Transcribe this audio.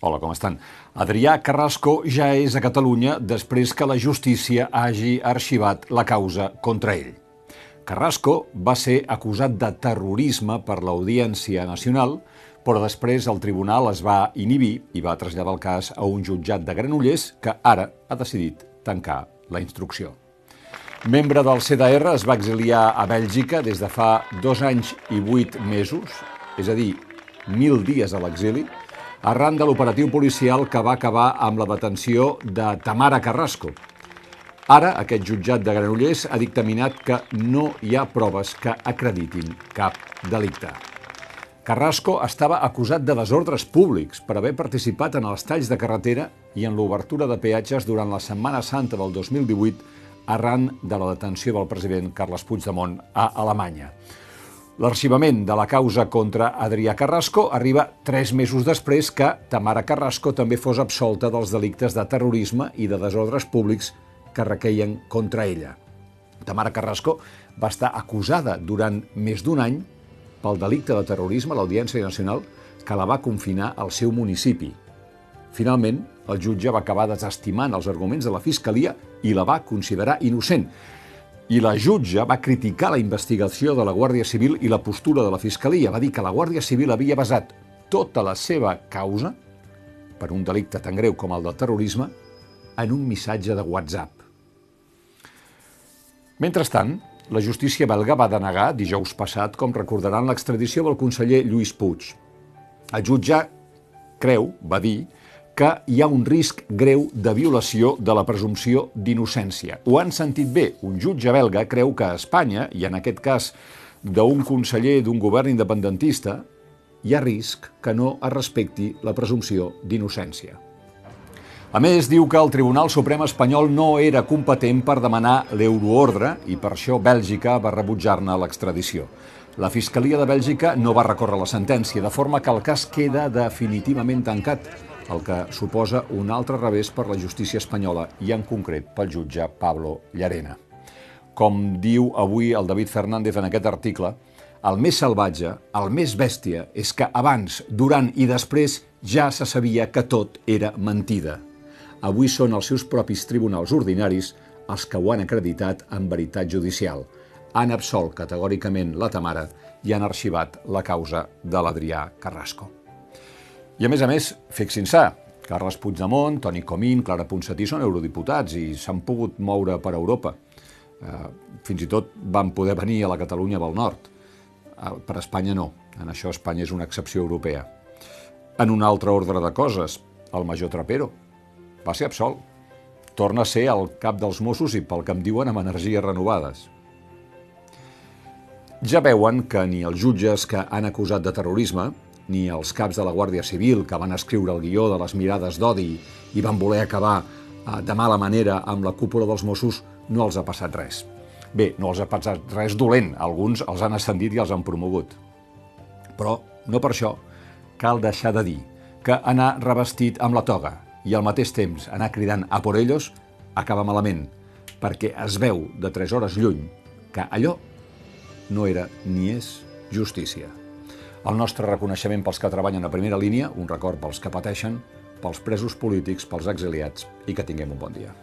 Hola, com estan? Adrià Carrasco ja és a Catalunya després que la justícia hagi arxivat la causa contra ell. Carrasco va ser acusat de terrorisme per l'Audiència Nacional, però després el tribunal es va inhibir i va traslladar el cas a un jutjat de Granollers que ara ha decidit tancar la instrucció. Membre del CDR es va exiliar a Bèlgica des de fa dos anys i vuit mesos, és a dir, mil dies a l'exili, arran de l'operatiu policial que va acabar amb la detenció de Tamara Carrasco. Ara, aquest jutjat de Granollers ha dictaminat que no hi ha proves que acreditin cap delicte. Carrasco estava acusat de desordres públics per haver participat en els talls de carretera i en l'obertura de peatges durant la Setmana Santa del 2018 arran de la detenció del president Carles Puigdemont a Alemanya. L'arxivament de la causa contra Adrià Carrasco arriba tres mesos després que Tamara Carrasco també fos absolta dels delictes de terrorisme i de desordres públics que requeien contra ella. Tamara Carrasco va estar acusada durant més d'un any pel delicte de terrorisme a l'Audiència Nacional que la va confinar al seu municipi. Finalment, el jutge va acabar desestimant els arguments de la Fiscalia i la va considerar innocent, i la jutge va criticar la investigació de la Guàrdia Civil i la postura de la Fiscalia. Va dir que la Guàrdia Civil havia basat tota la seva causa, per un delicte tan greu com el del terrorisme, en un missatge de WhatsApp. Mentrestant, la justícia belga va denegar dijous passat, com recordaran, l'extradició del conseller Lluís Puig. El jutge creu, va dir, que hi ha un risc greu de violació de la presumpció d'innocència. Ho han sentit bé. Un jutge belga creu que a Espanya, i en aquest cas d'un conseller d'un govern independentista, hi ha risc que no es respecti la presumpció d'innocència. A més, diu que el Tribunal Suprem espanyol no era competent per demanar l'euroordre i per això Bèlgica va rebutjar-ne l'extradició. La Fiscalia de Bèlgica no va recórrer la sentència, de forma que el cas queda definitivament tancat el que suposa un altre revés per la justícia espanyola i en concret pel jutge Pablo Llarena. Com diu avui el David Fernández en aquest article, el més salvatge, el més bèstia, és que abans, durant i després ja se sabia que tot era mentida. Avui són els seus propis tribunals ordinaris els que ho han acreditat en veritat judicial. Han absolt categòricament la Tamara i han arxivat la causa de l'Adrià Carrasco. I a més a més, fixin-se, Carles Puigdemont, Toni Comín, Clara Ponsatí són eurodiputats i s'han pogut moure per Europa. Eh, fins i tot van poder venir a la Catalunya del Nord. Eh, per Espanya no. En això Espanya és una excepció europea. En un altre ordre de coses, el major Trapero va ser absolt. Torna a ser el cap dels Mossos i pel que em diuen amb energies renovades. Ja veuen que ni els jutges que han acusat de terrorisme ni els caps de la Guàrdia Civil que van escriure el guió de les mirades d'odi i van voler acabar eh, de mala manera amb la cúpula dels Mossos, no els ha passat res. Bé, no els ha passat res dolent, alguns els han ascendit i els han promogut. Però no per això cal deixar de dir que anar revestit amb la toga i al mateix temps anar cridant a por ellos acaba malament, perquè es veu de tres hores lluny que allò no era ni és justícia. El nostre reconeixement pels que treballen a primera línia, un record pels que pateixen, pels presos polítics, pels exiliats i que tinguem un bon dia.